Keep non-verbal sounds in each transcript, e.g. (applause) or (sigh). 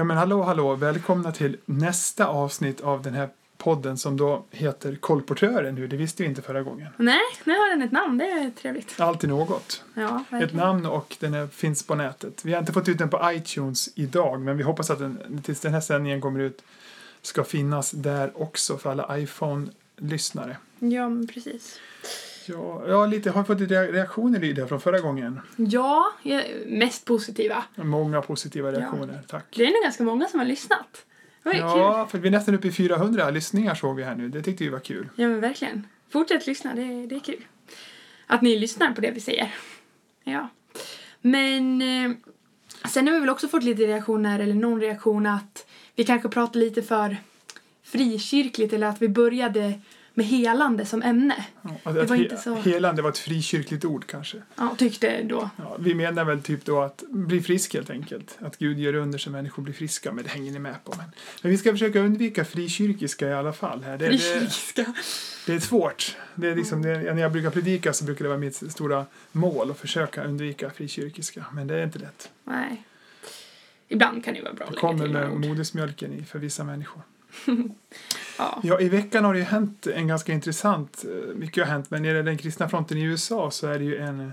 Ja men hallå hallå, välkomna till nästa avsnitt av den här podden som då heter Kolportören nu. Det visste vi inte förra gången. Nej, nu har den ett namn. Det är trevligt. Alltid något. Ja, Ett namn och den är, finns på nätet. Vi har inte fått ut den på iTunes idag men vi hoppas att den tills den här sändningen kommer ut ska finnas där också för alla iPhone-lyssnare. Ja, precis. Ja, ja, lite. Har fått lite reaktioner i det från förra gången. Ja, ja, mest positiva. Många positiva reaktioner, tack. Det är nog ganska många som har lyssnat. Det var ju kul. Ja, för vi är nästan uppe i 400 lyssningar såg vi här nu. Det tyckte vi var kul. Ja, men verkligen. Fortsätt lyssna, det, det är kul. Att ni lyssnar på det vi säger. Ja. Men eh, sen har vi väl också fått lite reaktioner, eller någon reaktion att vi kanske pratar lite för frikyrkligt eller att vi började med helande som ämne. Ja, att, Det var he- inte så- Helande var ett frikyrkligt ord kanske. Ja, tyckte då. Ja, vi menar väl typ då att bli frisk helt enkelt. Att Gud gör under så människor blir friska, men det hänger ni med på. Men, men vi ska försöka undvika frikyrkiska i alla fall. Här. Det, det, Frikyrkiska. det är svårt. Det är liksom, det, när jag brukar predika så brukar det vara mitt stora mål att försöka undvika frikyrkiska, men det är inte lätt. Nej. Ibland kan det vara bra att Det lägga kommer till några med modersmjölken i för vissa människor. (laughs) Ja. Ja, i veckan har det ju hänt en ganska intressant, eh, mycket har hänt, men nere i den kristna fronten i USA så är det ju en, eh,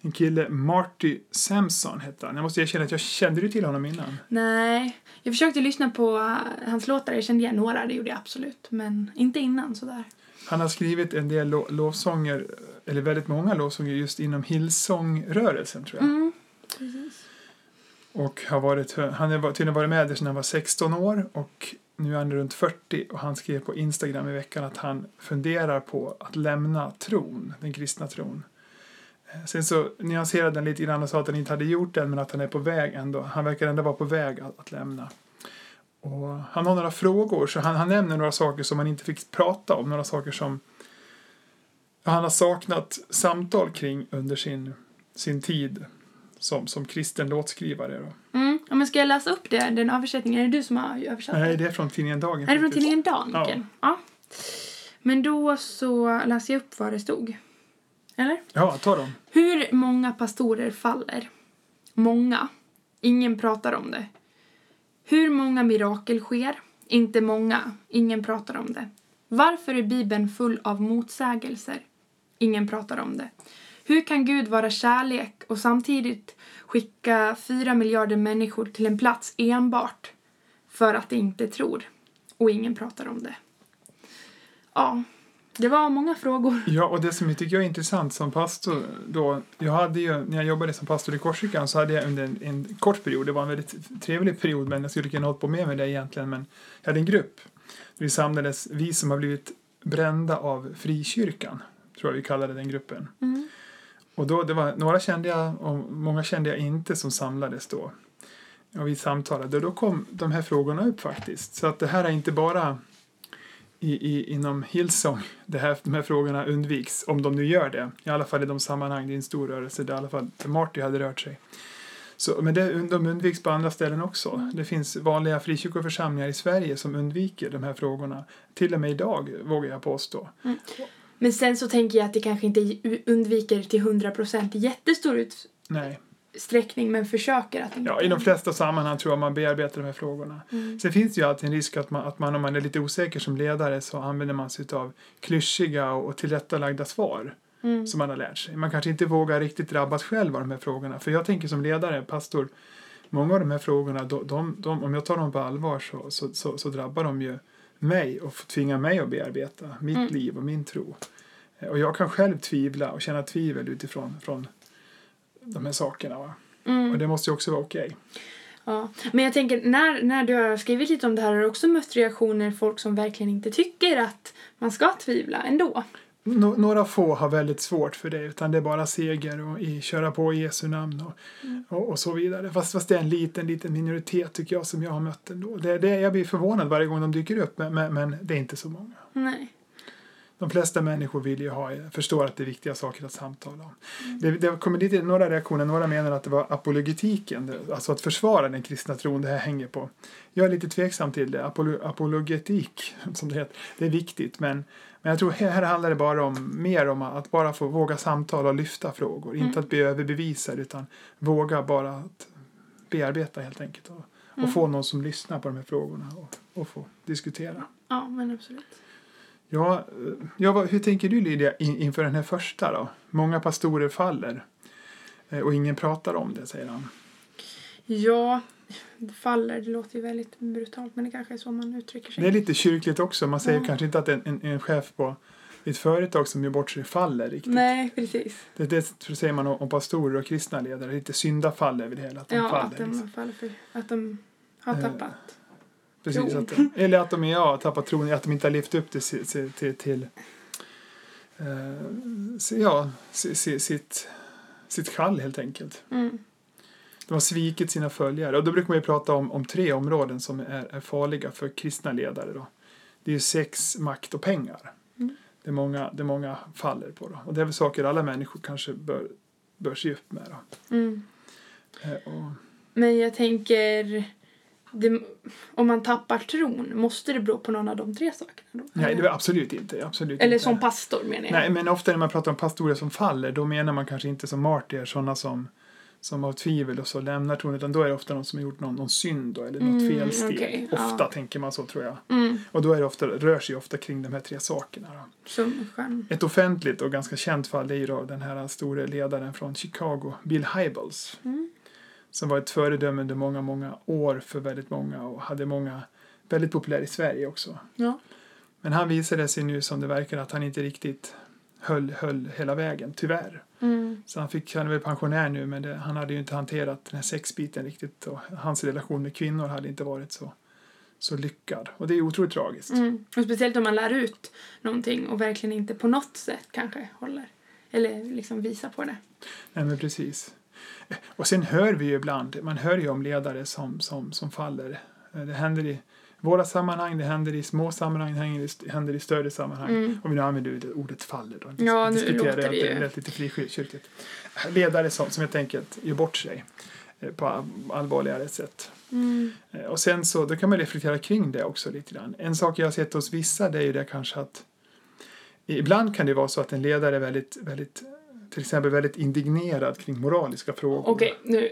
en kille, Marty Sampson hette han. Jag måste erkänna att jag kände du till honom innan. Nej, jag försökte lyssna på uh, hans låtar. Jag kände igen några, det gjorde jag absolut. Men inte innan sådär. Han har skrivit en del lo- lovsånger, eller väldigt många lovsånger just inom Hillsong-rörelsen tror jag. Mm, precis. Och har varit, han har tydligen varit med där sedan han var 16 år och nu är han runt 40 och han skrev på Instagram i veckan att han funderar på att lämna tron, den kristna tron. Eh, sen så nyanserade han lite grann och sa att han inte hade gjort det men att han är på väg ändå. Han verkar ändå vara på väg att, att lämna. Och han har några frågor, så han, han nämner några saker som han inte fick prata om, några saker som han har saknat samtal kring under sin, sin tid som, som kristen låtskrivare. Då. Mm. Ja, men ska jag läsa upp det, den översättningen? Är det du som har översatt Nej, det? är från tidningen Dagen. Är det från tidningen Dan, Ja. Ja. Men då så läser jag upp vad det stod. Eller? Ja, ta dem. Hur många pastorer faller? Många. Ingen pratar om det. Hur många mirakel sker? Inte många. Ingen pratar om det. Varför är Bibeln full av motsägelser? Ingen pratar om det. Hur kan Gud vara kärlek och samtidigt skicka fyra miljarder människor till en plats enbart för att de inte tror? Och ingen pratar om det. Ja, det var många frågor. (laughs) Ja, och det som jag tycker är intressant som pastor då, jag hade ju, när jag jobbade som pastor i Korsikan så hade jag under en, en kort period, det var en väldigt trevlig period men jag skulle kunna hållit på med med det egentligen, men jag hade en grupp. Vi samlades, vi som har blivit brända av frikyrkan, tror jag vi kallade den gruppen. Mm. Och då, det var, några kände jag och många kände jag inte som samlades då. Och vi samtalade och då kom de här frågorna upp faktiskt. Så att det här är inte bara i, i, inom Hillsong det här, de här frågorna undviks, om de nu gör det. I alla fall i de sammanhang, det är en stor rörelse där i alla fall Marty hade rört sig. Så, men det, de undviks på andra ställen också. Det finns vanliga frikyrkoförsamlingar i Sverige som undviker de här frågorna. Till och med idag, vågar jag påstå. Mm. Men sen så tänker jag att det kanske inte undviker till 100% i jättestor utsträckning men försöker att inte. Ja, i de flesta sammanhang tror jag man bearbetar de här frågorna. Mm. Sen finns det ju alltid en risk att man, att man om man är lite osäker som ledare så använder man sig av klyschiga och, och tillrättalagda svar Mm. som man har lärt sig. Man kanske inte vågar riktigt drabbas själv av de här frågorna. För jag tänker som ledare, pastor, många av de här frågorna, de, de, de, om jag tar dem på allvar så, så, så, så drabbar de ju mig och tvingar mig att bearbeta mitt Mm. liv och min tro. Och jag kan själv tvivla och känna tvivel utifrån från de här sakerna. Va? Mm. Och det måste ju också vara okej. Ja. Men jag tänker, när, när du har skrivit lite om det här har du också mött reaktioner folk som verkligen inte tycker att man ska tvivla ändå. Nå- några få har väldigt svårt för det utan det är bara seger och i, köra på i Jesu namn och, och, och så vidare. Fast, fast det är en liten, liten minoritet tycker jag som jag har mött ändå. Det, det, jag blir förvånad varje gång de dyker upp men, men, men det är inte så många. Nej. De flesta människor vill ju ha, förstår att det är viktiga saker att samtala om. Det, det kommer lite, några reaktioner, några menar att det var apologetiken, alltså att försvara den kristna tron det här hänger på. Jag är lite tveksam till det, Apolo, apologetik som det heter, det är viktigt men, men jag tror här, handlar det bara om mer om att bara få våga samtala och lyfta frågor, inte att bli överbevisad utan våga bara att bearbeta helt enkelt och, Mm. Och få någon som lyssnar på de här frågorna och, och få diskutera. Ja, men absolut. Ja, ja, hur tänker du Lydia in, inför den här första då? Många pastorer faller eh, och ingen pratar om det, säger han. Ja, faller. Det låter ju väldigt brutalt, men det kanske är så man uttrycker sig. Det är lite kyrkligt också. Man säger Ja. kanske inte att en, en, en chef på ett företag som gör bort sig faller riktigt. Nej, precis. Det, det så säger man om, pastorer och kristna ledare. Lite syndafall över det hela. Att de Ja, faller. att de liksom. faller för att de har Eh, tappat. Precis, att eller att de ja, tappar tron, att de inte har levt upp till, till, till, till, eh, ja, si- si- sitt, sitt kall helt enkelt. Mm. De har svikit sina följare. Och då brukar man ju prata om, om tre områden som är, är farliga för kristna ledare. Då. Det är sex, makt och pengar. Mm. Det, är många, det är många faller på. Då. Och det är väl saker alla människor kanske bör, bör se upp med. Då. Mm. Eh, och, Men jag tänker, det, om man tappar tron, måste det bero på någon av de tre sakerna då? nej, det är absolut inte. Absolut Eller inte. som pastor menar jag. Nej, men ofta när man pratar om pastorer som faller, då menar man kanske inte som martyr, sådana som, som av tvivel och så lämnar tron, utan då är det ofta någon som har gjort någon, någon synd då, eller något Mm, felsteg. okej, ofta ja. tänker man så, tror jag. Mm, Och då är det ofta, rör sig ofta kring de här tre sakerna. Ett offentligt och ganska känt fall är ju då den här store ledaren från Chicago, Bill Hybels, Mm. Som var ett föredöme under många, många år för väldigt många och hade många, väldigt populär i Sverige också. Ja. Men han visade sig nu som det verkar att han inte riktigt höll, höll hela vägen, tyvärr. Mm. Så han, fick, han är väl pensionär nu men det, han hade ju inte hanterat den här sexbiten riktigt och hans relation med kvinnor hade inte varit så, så lyckad. Och det är otroligt tragiskt. Mm. Och speciellt om man lär ut någonting och verkligen inte på något sätt kanske håller. Eller liksom visar på det. Nej men precis. Och sen hör vi ju ibland, man hör ju om ledare som, som, som faller. Det händer i våra sammanhang, det händer i små sammanhang, det händer i, större sammanhang. Mm. Och vi nu använder det ordet faller då. Ja, nu Diskuterar låter det. Det lite frikyrkligt. Ledare som, som helt enkelt gör bort sig eh, på all- allvarligare sätt. Mm. Eh, Och sen så, då kan man reflektera kring det också lite grann. En sak jag har sett hos vissa det är ju det kanske att ibland kan det vara så att en ledare är väldigt, väldigt till exempel väldigt indignerad kring moraliska frågor. Okej, nu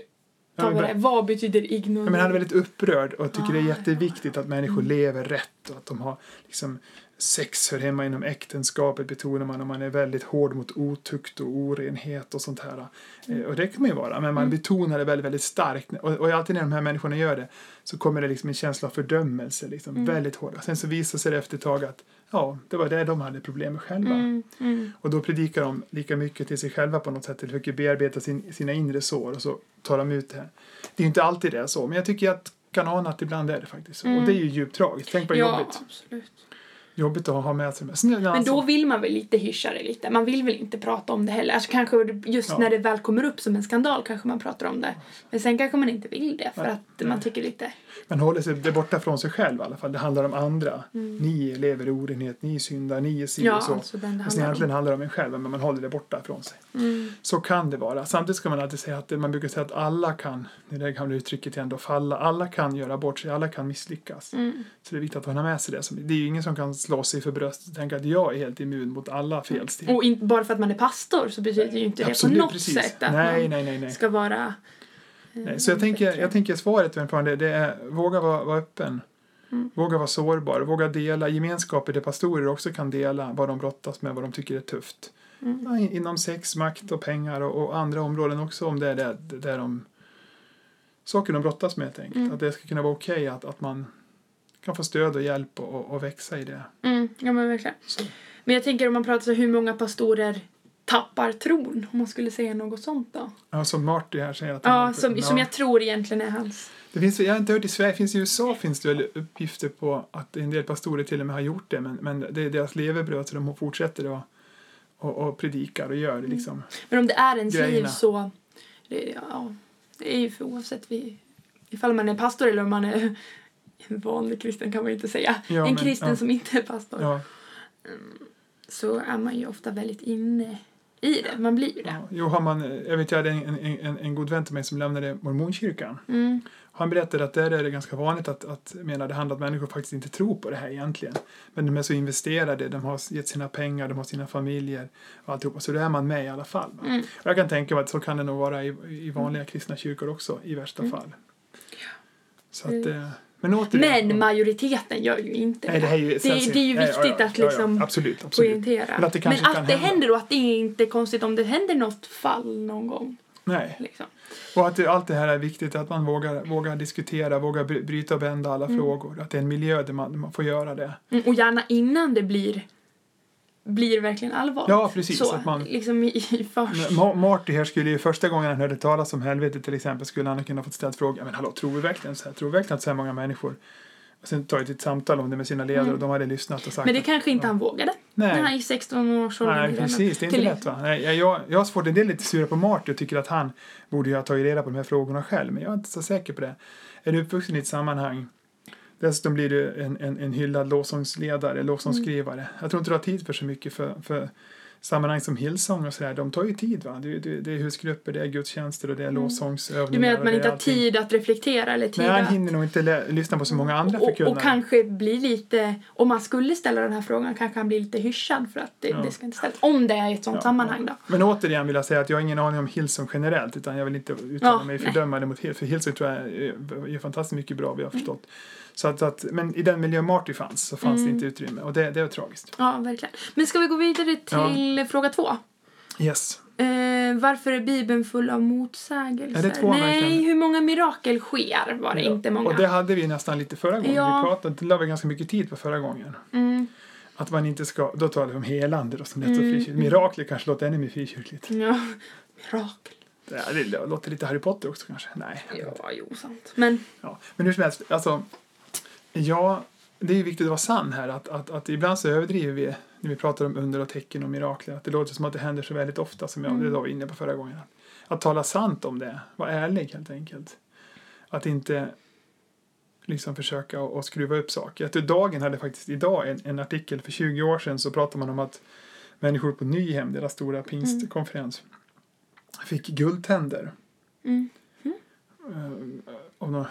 Ja, tar vi det. Vad betyder ignorant? men han är väldigt upprörd och tycker det är Ah, jätteviktigt att människor Mm. lever rätt och att de har liksom sex hör hemma inom äktenskapet betonar man och man är väldigt hård mot otukt och orenhet och sånt här. Eh, Och det kan man ju vara, men man Mm. betonar det väldigt, väldigt starkt. Och, och alltid när de här människorna gör det så kommer det liksom en känsla av fördömelse, liksom, Mm. väldigt hård. Sen så visar sig det efter ett tag att ja, det var det de hade problem med själva. Mm, mm. Och då predikar de lika mycket till sig själva på något sätt, eller försöker bearbeta sin, sina inre sår och så tar de ut det. Det är ju inte alltid det är så, men jag tycker att kan ana att ibland är det faktiskt. Mm. Och det är ju djupt tragiskt. Tänk vad Ja, jobbigt. absolut. Jobbigt att ha med sig. Men, Men då vill man väl lite hyscha det lite. Man vill väl inte prata om det heller. Alltså kanske just Ja. när det väl kommer upp som en skandal kanske man pratar om det. Men sen kanske man inte vill det för Nej, att man tycker lite... Man håller sig det borta från sig själv i alla fall. Det handlar om andra. Mm. Ni lever i orenhet, ni syndar, ni är si Ja, och så. alltså den det handlar egentligen om. handlar det om en själv, men man håller det borta från sig. Mm. Så kan det vara. Samtidigt ska man alltid säga att man brukar säga att alla kan, det där gamla uttrycket igen då, falla. Alla kan göra bort sig, alla kan misslyckas. Mm. Så det är viktigt att man har med sig det. Det är ju ingen som kan slå sig för bröstet och tänka att jag är helt immun mot alla felsteg. Och inte bara för att man är pastor så betyder ju inte det på något precis. sätt att nej, man nej, nej. ska vara... eh, nej. Så jag tänker, jag tänker svaret på det, det är våga vara, vara öppen. Mm. Våga vara sårbar, våga dela gemenskaper där pastorer också kan dela vad de brottas med, vad de tycker är tufft. Mm. Inom sex, makt och pengar och, och andra områden också om det är där, där de saker de brottas med helt enkelt. Mm. Att det ska kunna vara okej att, att man kan få stöd och hjälp och, och, och växa i det. Mm, ja men verkligen. Så. Men jag tänker om man pratar så hur många pastorer tappar tron, om man skulle säga något sånt då. Ja, som Marty här säger att han Ja, har- som, som ja. jag tror egentligen är hans. Det finns, jag har inte hört i Sverige, finns i USA finns det väl uppgifter på att en del pastorer till och med har gjort det men, men det är deras levebröd så de fortsätter att och, och predikar och gör det Mm. liksom. Men om det är ens liv Grejerna. så... Det, ja, det är ju för oavsett vi, ifall man är pastor eller om man är en vanlig kristen kan man ju inte säga. Ja, en men, kristen ja. som inte är pastor. Ja, Så är man ju ofta väldigt inne i det. Man blir ju det. Jo, har man, jag vet jag hade en, en, en, god vän till mig som lämnade mormonkyrkan. Mm. Han berättade att där är det ganska vanligt att, att handlar om att människor faktiskt inte tror på det här egentligen. Men de är så investerade, de har gett sina pengar, de har sina familjer och alltihopa. Så då är man med i alla fall. Mm. Jag kan tänka mig att så kan det nog vara i, i vanliga kristna kyrkor också i värsta Mm. fall. Så att, eh, men återigen. Men majoriteten gör ju inte Nej, det här är ju det, det är ju viktigt ja, ja, att ja, ja, liksom absolut, absolut. poängtera. Men att det Men att det hända. händer och att det är inte konstigt om det händer något fall någon gång. Nej. Liksom. Och att det, allt det här är viktigt, att man vågar, vågar diskutera, vågar bry- bryta och bända alla frågor. Att det är en miljö där man, man får göra det. Mm, Och gärna innan det blir, blir verkligen allvarligt. Ja, precis, Så, att man- liksom i, i först. Ma- Marty här skulle ju första gången han hörde talas om helvetet till exempel skulle han ha kunnat fått ställt frågan men hallå, tror vi verkligen så här? Tror vi verkligen att så här många människor och sen tagit ett samtal om det med sina ledare och de hade lyssnat och sagt Men det att- kanske inte han vågade. Nej. När han är i 16-årsåldern. Nej, i den- precis. Det är inte till- lätt va? Nej, jag- jag, jag har svårt, en del lite sura på Marty och tycker att han borde ju ha tagit reda på de här frågorna själv, men jag är inte så säker på det. Är du uppvuxen i ett sammanhang Dessutom blir du en, en, en hyllad lovsångsledare, lovsångsskrivare. Jag tror inte du har tid för så mycket för, för sammanhang som Hillsong och sådär. De tar ju tid va? Det, det, det är husgrupper, det är gudstjänster och det är lovsångsövningar. Mm. Du menar att man inte har tid att reflektera eller tid Nej, han hinner nog inte lyssna på så många andra och, förkunnare. och kanske blir lite, om man skulle ställa den här frågan kanske han blir lite hyschad för att det, Ja. det ska inte ställas. Om det är i ett sånt Ja, sammanhang då. Men återigen vill jag säga att jag har ingen aning om Hillsong generellt utan jag vill inte uttala Ja, mig nej. fördömande mot Hillsong. För Hillsong tror jag är, är fantastiskt mycket bra, vi har förstått. Så att, att, men i den miljö Marty fanns så fanns Mm. det inte utrymme och det, det är tragiskt. Ja, verkligen. Men ska vi gå vidare till fråga två? Yes. Eh, varför är Bibeln full av motsägelser? Är det två Nej, verkligen? hur många mirakel sker var det Ja, inte många. Och det hade vi nästan lite förra gången. Ja. Vi pratade, det la vi ganska mycket tid på förra gången. Mm. Att man inte ska, då talar vi om helande då som lät så Mm. frikyrkligt. Mirakler kanske låter ännu mer frikyrkligt. Ja, mirakel. Det, det låter lite Harry Potter också kanske. Nej. Ja, jo, sant. Men, Ja, men hur som helst, alltså, ja, det är ju viktigt att vara sann här. Att, att, att ibland så överdriver vi när vi pratar om under och tecken och mirakler. Att det låter som att det händer så väldigt ofta som jag, det var inne på förra gången. Att, att tala sant om det, vara ärlig helt enkelt. Att inte liksom försöka att, att skruva upp saker. Att Dagen hade faktiskt idag en, en artikel för 20 år sedan så pratade man om att människor på Nyhem, deras stora pingstkonferens, fick guldtänder. mm. Eh, av någon-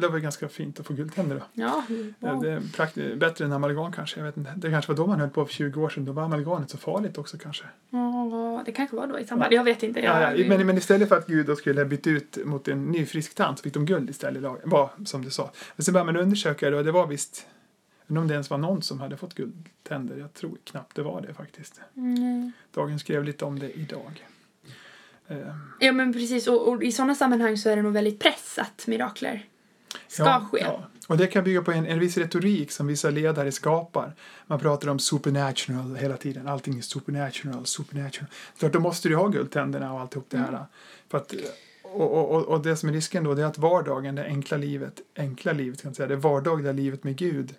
Det var ganska fint att få guldtänder då. ja, Ja, wow. Det är bättre än amalgam kanske. Jag vet inte. Det kanske var då man höll på för 20 år sedan. Då var amalgamet så farligt också kanske. ja, det kanske var då i samband. Jag vet inte. Ja, Jag, ja, men, men istället för att Gud då skulle byta ut mot en ny frisk tand så fick de guld istället. Var, som du sa. Men sen började man undersöka det och det var visst inte om det ens var någon som hade fått guldtänder. Jag tror knappt det var det faktiskt. Mm. Dagen skrev lite om det idag. Ja, men precis. Och, och i sådana sammanhang så är det nog väldigt press att mirakler ska ja, ske. Ja. Och det kan bygga på en, en viss retorik som vissa ledare skapar. Man pratar om supernatural hela tiden. Allting är supernatural, supernatural. Klart, då måste du ha guldtänderna och alltihop det Mm. här. För att, och, och, och, och det som är risken då det är att vardagen, det enkla livet, enkla livet kan man säga, det vardagliga livet med Gud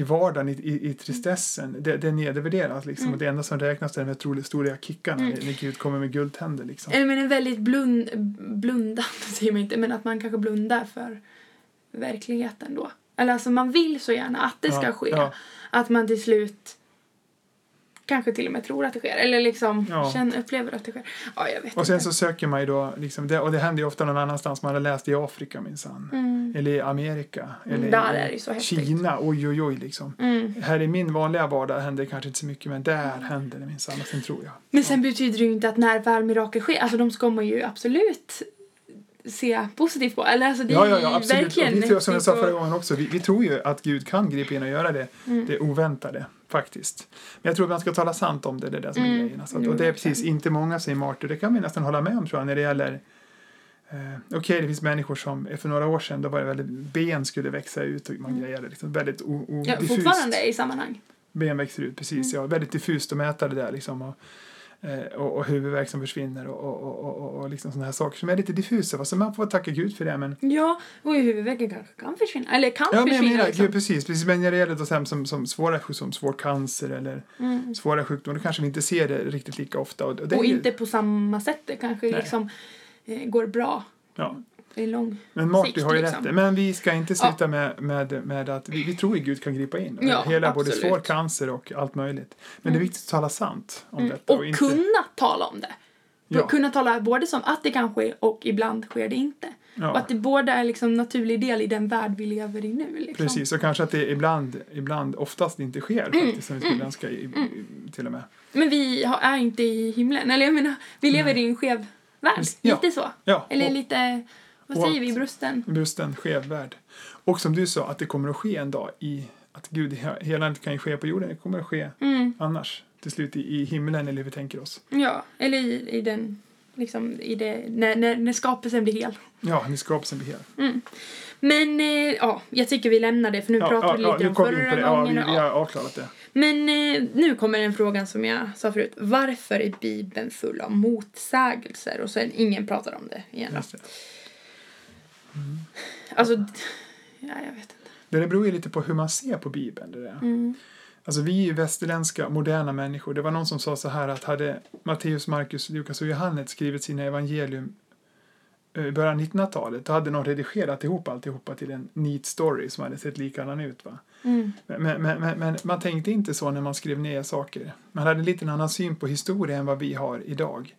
i vardagen, i, i, i tristessen, det, det nedvärderas liksom. Mm. Och det enda som räknas är de här stora kickarna när, när Gud kommer med guldtänder liksom. Eller men en väldigt blund, blundande, (laughs) säger man inte, men att man kanske blundar för verkligheten då. Eller alltså man vill så gärna att det ska Ja, ske. ja. Att man till slut kanske till och med tror att det sker. Eller liksom Ja. känner, upplever att det sker. Ja, jag vet Och sen inte. så söker man ju då, liksom, det, och det händer ju ofta någon annanstans. Man har läst i Afrika minsann. Mm. Eller i Amerika. Mm, Eller där är det så häftigt. Kina. Oj, oj, oj liksom. Mm. Här i min vanliga vardag händer det kanske inte så mycket, men där händer det minsann. Och sen tror jag. Men sen betyder det ju inte att när väl mirakel sker, alltså de ska man ju absolut se positivt på. Eller alltså det Ja, ja, ja absolut. verkligen Och vi tror, som jag sa förra gången också, vi, vi tror ju att Gud kan gripa in och göra det, Mm. det oväntade. Faktiskt. Men jag tror att man ska tala sant om det, det är det som är Mm. grejen. Alltså, Jo, och det är precis, inte många säger martyr. Det kan vi nästan hålla med om tror jag när det gäller Eh, Okej, det finns människor som för några år sedan, då var det väldigt, ben skulle växa ut och man grejade liksom väldigt o, o, Mm. Ja, diffust. fortfarande i sammanhang. Ben växer ut, precis. Mm. Ja, väldigt diffust att mäta det där liksom. Och, och, och huvudvärk som försvinner och, och, och, och, och, och liksom sådana här saker som är lite diffusa. Så man får tacka Gud för det. Men, Ja, och huvudvärken kanske kan försvinna. Eller kan ja, men försvinna menar, liksom. Gud, precis, precis. Men när det gäller då som, som svåra som svår cancer eller Mm. svåra sjukdomar, då kanske vi inte ser det riktigt lika ofta. Och, Och ju- inte på samma sätt. Det kanske Nej. liksom eh, går bra Ja. I lång Men Marty sikt, har ju liksom. rätt. Men vi ska inte sluta med, med, med att vi, vi tror att Gud kan gripa in. Ja, Hela både absolut. svår cancer och allt möjligt. Men det är viktigt att tala sant om Mm. detta. Och inte, kunna tala om det. Ja. Kunna tala både som att det kan ske och ibland sker det inte. Och ja, att det båda är liksom en naturlig del i den värld vi lever i nu. Liksom. precis. Och kanske att det ibland, ibland oftast inte sker Mm. faktiskt, som vi skulle önska i, till och med. Men vi har, är inte i himlen. Eller jag menar, vi lever i en skev värld. Ja. Lite så. Ja, Eller och, lite... Vad Och säger vi? Brusten? brusten, skev värld. Och som du sa, att det kommer att ske en dag i att Gud, hela det kan ju ske på jorden, det kommer att ske Mm, annars. Till slut i, i himlen eller hur vi tänker oss. ja, eller i, i den, liksom i det, när, när, när skapelsen blir hel. Ja, ni skapelsen blir hel. Men eh, ja, jag tycker vi lämnar det för nu Ja, pratade vi ja, lite ja, om vi förra det. Ja, gången. vi, och- vi ja. har avklarat det. Men eh, nu kommer en fråga som jag sa förut. Varför är Bibeln full av motsägelser? Och sen ingen pratar om det igen. Just det. Alltså, d- ja, jag vet inte. Det beror ju lite på hur man ser på Bibeln. Det där. Mm. Alltså vi är ju västerländska, moderna människor. Det var någon som sa så här att hade Matteus, Markus, Lukas och Johannes skrivit sina evangelium eh, i början av 1900-talet, då hade någon redigerat ihop alltihopa till en neat story som hade sett likadan ut. Va? Mm. Men, men, men, men man tänkte inte så när man skrev ner saker. Man hade en liten annan syn på historia än vad vi har idag.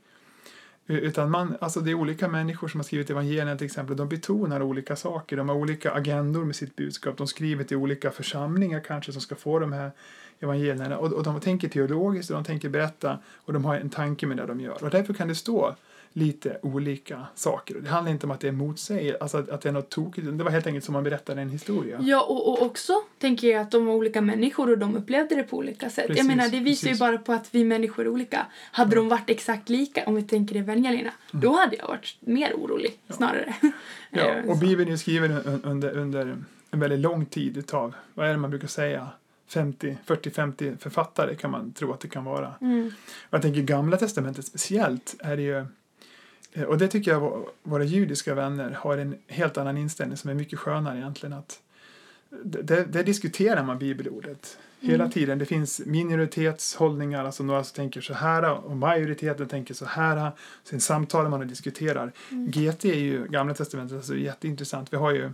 Eh, utan man, alltså det är olika människor som har skrivit evangelierna till exempel, de betonar olika saker, de har olika agendor med sitt budskap, de skriver till olika församlingar kanske som ska få de här evangelierna. Och, och de tänker teologiskt och de tänker berätta. Och de har en tanke med det de gör. Och därför kan det stå lite olika saker. Det handlar inte om att det är motsägelse, alltså att, att det är något tokigt, det var helt enkelt som man berättade en historia. Ja, och, och också tänker jag att de var olika människor och de upplevde det på olika sätt. Precis, jag menar, det visar ju precis. bara på att vi människor är olika. Hade de varit exakt lika, om vi tänker evangelierna, då hade jag varit mer orolig, snarare. Mm. (laughs) Ja, Eh, och. Bibeln är ju skriven un- under, under en väldigt lång tid utav, vad är det man brukar säga, 50, 40-50 författare kan man tro att det kan vara. Mm. Och jag tänker Gamla Testamentet speciellt är det ju, och det tycker jag vå- våra judiska vänner har en helt annan inställning som är mycket skönare egentligen att det- det- där diskuterar man bibelordet hela tiden. Det finns minoritetshållningar, alltså några som tänker så här och majoriteten tänker så här. Sen samtalar man och diskuterar. GT är ju Gamla Testamentet, alltså jätteintressant. Vi har ju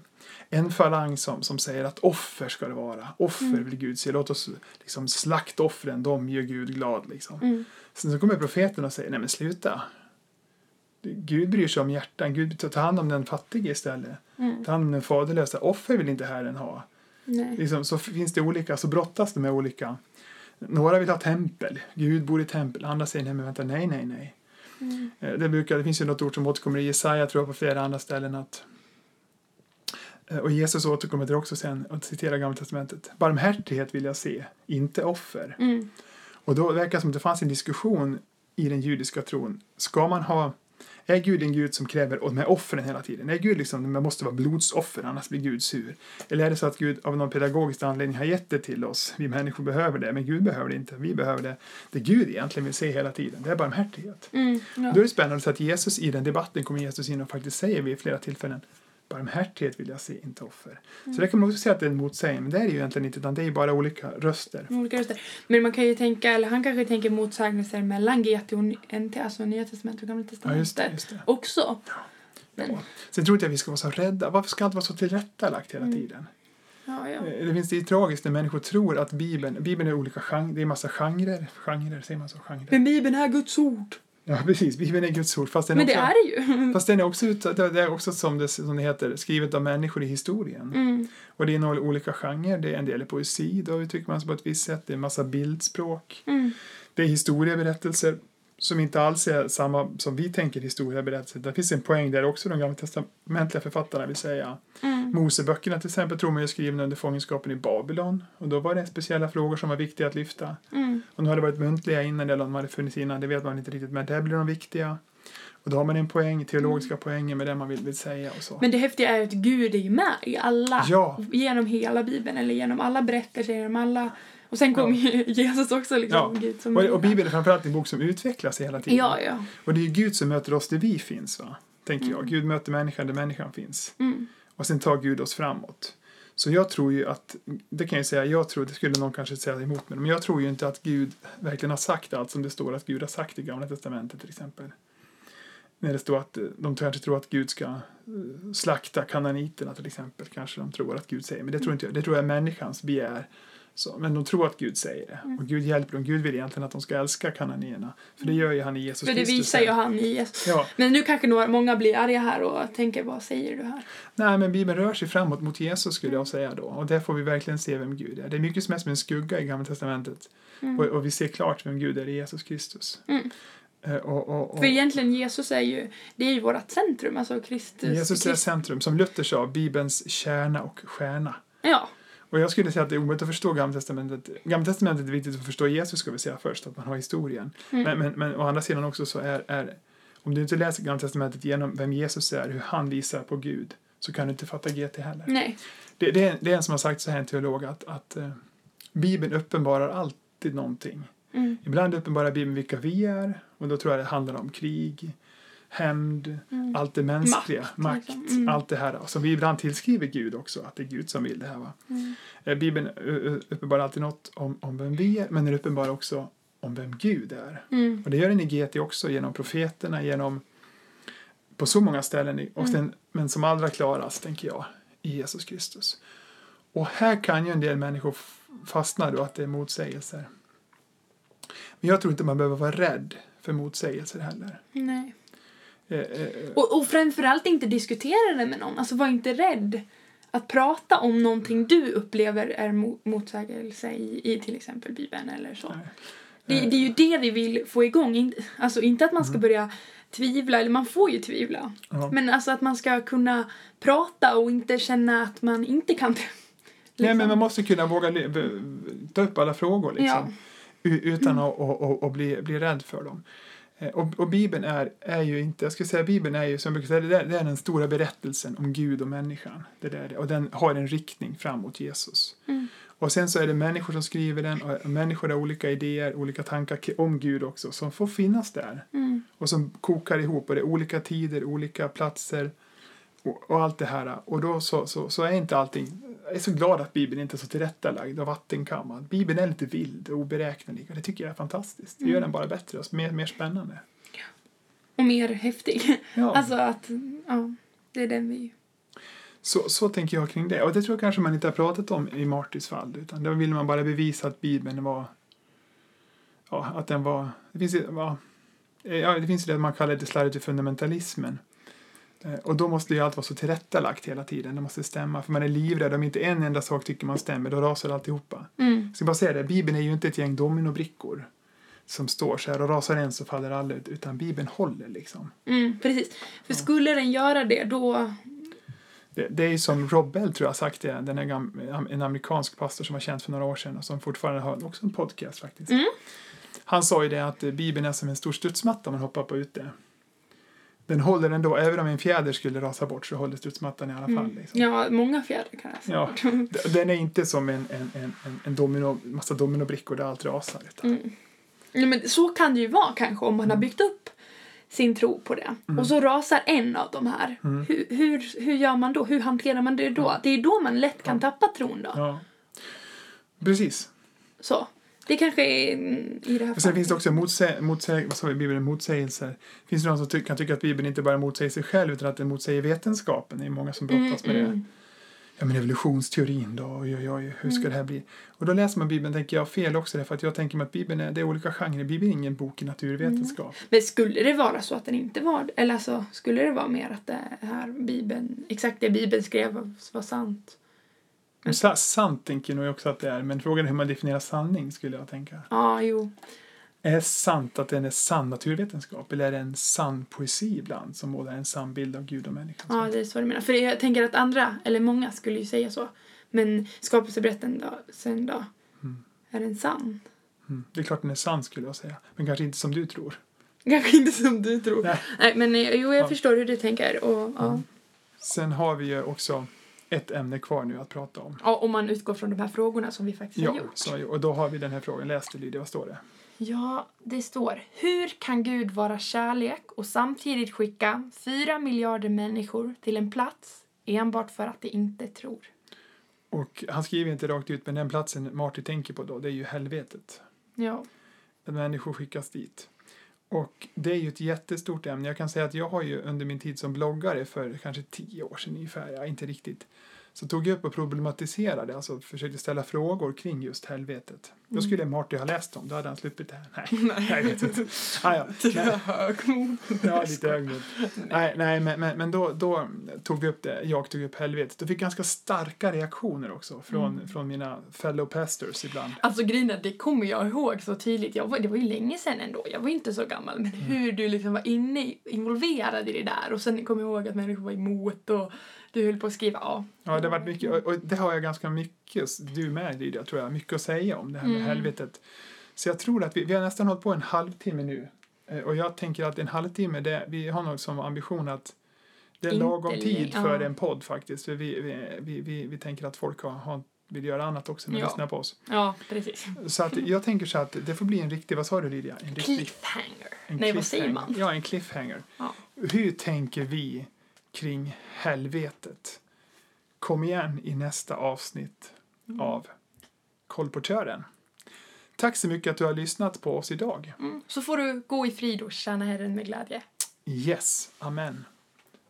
en falang som, som säger att offer ska det vara. Offer vill Gud se. Låt oss liksom slakta offren, de gör Gud glad. Liksom. Mm. Sen så kommer profeten och säger, nej men sluta. Gud bryr sig om hjärtan. Gud tar hand om den fattige istället. Mm. Ta hand om den faderlösa. Offer vill inte Herren ha. Liksom, så finns det olika, så brottas de med olika. Några vill ha tempel. Gud bor i tempel. Andra säger, nej men vänta, nej, nej, nej. Mm. Eh, Det, brukar, det finns ju något ord som återkommer i Jesaja, tror jag, på flera andra ställen. att eh, och Jesus återkommer till det också sen och citerar Gamla Testamentet. Barmhärtighet vill jag se, inte offer. Mm. Och då verkar det som att det fanns en diskussion i den judiska tron. Ska man ha, är Gud en Gud som kräver de här offren hela tiden? Är Gud liksom, man måste vara blodsoffer annars blir Gud sur? Eller är det så att Gud av någon pedagogisk anledning har gett det till oss? Vi människor behöver det, men Gud behöver det inte. Vi behöver det. Det Gud egentligen vill se hela tiden, det är barmhärtighet. Mm. Ja. Då är det spännande så att Jesus i den debatten kommer Jesus in och faktiskt säger vid flera tillfällen Barmhärtighet vill jag se, inte offer. Så det kan man också säga att det är en motsägelse, men det är det ju egentligen inte, utan det är ju bara olika röster. Olika röster. Men man kan ju tänka, eller han kanske tänker motsägelser mellan GT och NT, alltså Nya Testamentet och Gamla Ja, Testamentet. just det. Just det. Också. Men, Ja. Sen tror inte jag vi ska vara så rädda. Varför ska allt vara så tillrättalagt hela Mm. tiden? ja, ja. Eh, Det finns det är tragiskt när människor tror att Bibeln, Bibeln är olika genrer, det är massa genrer, genrer, säger man så? Genrer? Men Bibeln är Guds ord. Ja, precis, Bibeln är Guds ord. Fast den, Men också, det är det ju. (laughs) fast den är också, det är också som, det, som det heter, skrivet av människor i historien. Mm. Och det några olika genrer, det är en del är poesi, då uttrycker man sig på ett visst sätt, det är en massa bildspråk. Mm. Det är historieberättelser som inte alls är samma som vi tänker historieberättelser. Det finns en poäng där också de gamla testamentliga författarna vill säga. Mm. Moseböckerna till exempel tror man är skrivna under fångenskapen i Babylon. Och då var det speciella frågor som var viktiga att lyfta. Mm. Och nu har det varit muntliga innan, eller om de hade funnits innan, det vet man inte riktigt. Men där blir de viktiga. Och då har man en poäng, teologiska poänger med det man vill, vill säga och så. Men det häftiga är att Gud är ju med i alla, Ja. genom hela Bibeln, eller genom alla berättelser, genom alla... Och sen kom ju (laughs) Jesus också liksom, Ja. Som Och, och Bibeln är framförallt en bok som utvecklas hela tiden. Ja, ja. Och det är ju Gud som möter oss där vi finns, va? tänker jag. Gud möter människan där människan finns. Mm. Och sen tar Gud oss framåt. Så jag tror ju att, det kan jag säga, jag tror, det skulle någon kanske säga emot mig, men jag tror ju inte att Gud verkligen har sagt allt som det står att Gud har sagt i Gamla Testamentet till exempel. När det står att eh, de kanske tror att Gud ska eh, slakta kananiterna till exempel, kanske de tror att Gud säger, men det tror inte jag, det tror jag är människans begär. Så, men de tror att Gud säger det. Och Gud hjälper dem. Gud vill egentligen att de ska älska kananierna. För det gör ju han i Jesus För det Kristus. visar ju han i Jesus. Ja, Men nu kanske några, många blir arga här och tänker vad säger du här? Nej, men Bibeln rör sig framåt mot Jesus skulle jag säga då. Och där får vi verkligen se vem Gud är. Det är mycket som är som en skugga i Gamla Testamentet. Mm. Och, och vi ser klart vem Gud är i Jesus Kristus. Mm. Eh, och, och, och För egentligen Jesus är ju, det är ju vårt centrum, alltså Kristus. Jesus är Krist- centrum, som Luther sa, Bibelns kärna och stjärna. Ja, Och jag skulle säga att det är omöjligt att förstå Gamla Testamentet. Gamla Testamentet är viktigt att förstå Jesus, ska vi säga först, att man har historien. Mm. Men, men, men å andra sidan också så är, är, om du inte läser Gamla Testamentet genom vem Jesus är, hur han visar på Gud, så kan du inte fatta GT heller. nej. Det, det, är, det är en som har sagt så här, en teolog, att, att eh, Bibeln uppenbarar alltid någonting. Mm. Ibland uppenbarar Bibeln vilka vi är, och då tror jag det handlar om krig, hämnd, Mm. allt det mänskliga, Makt, makt, liksom. Mm. allt det här. Som vi ibland tillskriver Gud också, att det är Gud som vill det här. Va? Mm. Eh, Bibeln uppenbarar alltid något om, om vem vi är, men den uppenbarar också om vem Gud är. Mm. Och det gör den i GT också, genom profeterna, genom på så många ställen, och Mm. sen, men som allra klarast, tänker jag, i Jesus Kristus. Och här kan ju en del människor fastna då att det är motsägelser. Men jag tror inte man behöver vara rädd för motsägelser heller. Nej. Eh, eh, Och, och framförallt inte diskutera det med någon. Alltså var inte rädd att prata om någonting du upplever är mo- motsägelse i, i till exempel Bibeln eller så. Det, Eh, det är ju det vi vill få igång. Alltså inte att man Mm. ska börja tvivla, eller man får ju tvivla. ja. Men alltså att man ska kunna prata och inte känna att man inte kan det. (laughs) Nej, Liksom. men man måste kunna våga ta upp alla frågor liksom. Ja. Utan att och, och, och bli, bli rädd för dem. Eh, Och, och Bibeln är, är ju inte, jag skulle säga Bibeln är ju som brukar säga, det är, det är den stora berättelsen om Gud och människan. Det där, och den har en riktning fram mot Jesus. Mm. Och sen så är det människor som skriver den och människor har olika idéer, olika tankar om Gud också som får finnas där. Mm. Och som kokar ihop och det är olika tider, olika platser och, och allt det här. Och då så, så, så är inte allting, jag är så glad att Bibeln inte är så tillrättalagd och vattenkammad. Bibeln är lite vild och oberäknelig och det tycker jag är fantastiskt. Det gör Mm. den bara bättre och mer, mer spännande. Och mer häftig. Ja, (laughs) Alltså att, ja, det är den vi... så, så tänker jag kring det. Och det tror jag kanske man inte har pratat om i Martys fall utan då vill man bara bevisa att Bibeln var, ja, att den var, det finns ju, ja, ja, det finns det man kallar det slarvigt fundamentalismen. Eh, Och då måste ju allt vara så tillrättalagt hela tiden. Det måste stämma. För man är livrädd. Om inte en enda sak tycker man stämmer, då rasar alltihopa. Mm. Jag ska bara säga det, Bibeln är ju inte ett gäng dominobrickor som står så här och rasar en så faller alla ut. Utan Bibeln håller liksom. Mm, precis. För skulle den göra det då... Det, det är ju som Rob Bell tror jag har sagt det, den är en amerikansk pastor som var känd för några år sedan och som fortfarande har också en podcast faktiskt. Mm. Han sa ju det att Bibeln är som en stor studsmatta man hoppar på ute. Den håller ändå, även om en fjäder skulle rasa bort så håller studsmattan i alla fall. Mm. Liksom. Ja, många fjädrar kan säga. Ja. (laughs) D- Den är inte som en, en, en, en, en domino, massa dominobrickor där allt rasar. Utan, Mm. Ja, men så kan det ju vara kanske om man har byggt upp sin tro på det. Mm. Och så rasar en av de här. Mm. Hur, hur, hur gör man då? Hur hanterar man det då? Det är då man lätt kan tappa tron då. ja. Precis. Så. Det kanske är mm, i det här Och sen finns det också motsäg, motsäg, vad sa vi, Bibeln, motsägelser. Finns det någon som ty, kan tycka att Bibeln inte bara motsäger sig själv utan att den motsäger vetenskapen? Det är många som brottas med det. Mm. Ja men evolutionsteorin då, oj oj oj, hur ska det här bli? Och då läser man Bibeln, tänker jag, fel också därför att jag tänker mig att Bibeln är, det är olika genrer. Bibeln är ingen bok i naturvetenskap. Men skulle det vara så att den inte var Eller alltså, skulle det vara mer att det här Bibeln, exakt det Bibeln skrev var sant? Men sa, sant tänker jag nog också att det är, men frågan är hur man definierar sanning skulle jag tänka. Ja, jo. Är sant att den är sann naturvetenskap eller är det en sann poesi ibland som målar en sann bild av Gud och människan? Ja, det är så du menar. För jag tänker att andra, eller många skulle ju säga så. Men skapelseberättelsen då, sen då, Mm. är den sann? Mm. Det är klart den är sann skulle jag säga, men kanske inte som du tror. Kanske inte som du tror. Nej. Nej, men eh, jo, jag Ja. förstår hur du tänker. Och, ja. Mm. Sen har vi ju också ett ämne kvar nu att prata om. ja, om man utgår från de här frågorna som vi faktiskt har Ja, gjort. så, och då har vi den här frågan. Läs du Lydia, vad står det? Ja, det står Hur kan Gud vara kärlek och samtidigt skicka fyra miljarder människor till en plats enbart för att de inte tror? Och han skriver inte rakt ut, men den platsen Marty tänker på då, det är ju helvetet. Ja. Att människor skickas dit. Och det är ju ett jättestort ämne. Jag kan säga att jag har ju under min tid som bloggare för kanske tio år sedan ungefär, ja, inte riktigt, så tog jag upp och problematiserade, alltså försökte ställa frågor kring just helvetet. Då Mm. skulle Marty ha läst dem, då hade han sluppit det här. Nej, (laughs) jag vet inte. Ah, ja. (laughs) Nej. högmod. Ja, lite högmod. Nej, nej men, men, men då, då tog vi upp det, jag tog upp helvetet. och fick ganska starka reaktioner också från, Mm. från mina fellow pastors ibland. Alltså grejen är, det kommer jag ihåg så tydligt. Jag var, det var ju länge sedan ändå. Jag var inte så gammal. Men hur du liksom var inne, involverad i det där. Och sen kommer jag ihåg att människor var emot och du höll på att skriva. Ja. Ja, det har varit mycket, och, det har jag ganska mycket, du med Lydia, tror jag, mycket att säga om det här med Mm. helvetet. Så jag tror att vi, vi har nästan hållit på en halvtimme nu. Eh, Och jag tänker att en halvtimme, det, vi har nog som ambition att det är Inte lagom tid för ja. en podd faktiskt. För vi, vi, vi, vi, vi tänker att folk har, har, vill göra annat också när de Ja. lyssnar på oss. Ja, precis. Så att jag tänker så att det får bli en riktig, vad sa du Lydia? En riktig, Cliffhanger. en Nej, vad säger man? Ja, en cliffhanger. Ja. Hur tänker vi kring helvetet? Kom igen i nästa avsnitt Mm. av Kolportören. Tack så mycket att du har lyssnat på oss idag. Mm. Så får du gå i frid och tjäna Herren med glädje. Yes, amen.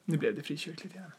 Nu blev det frikyrkligt igen.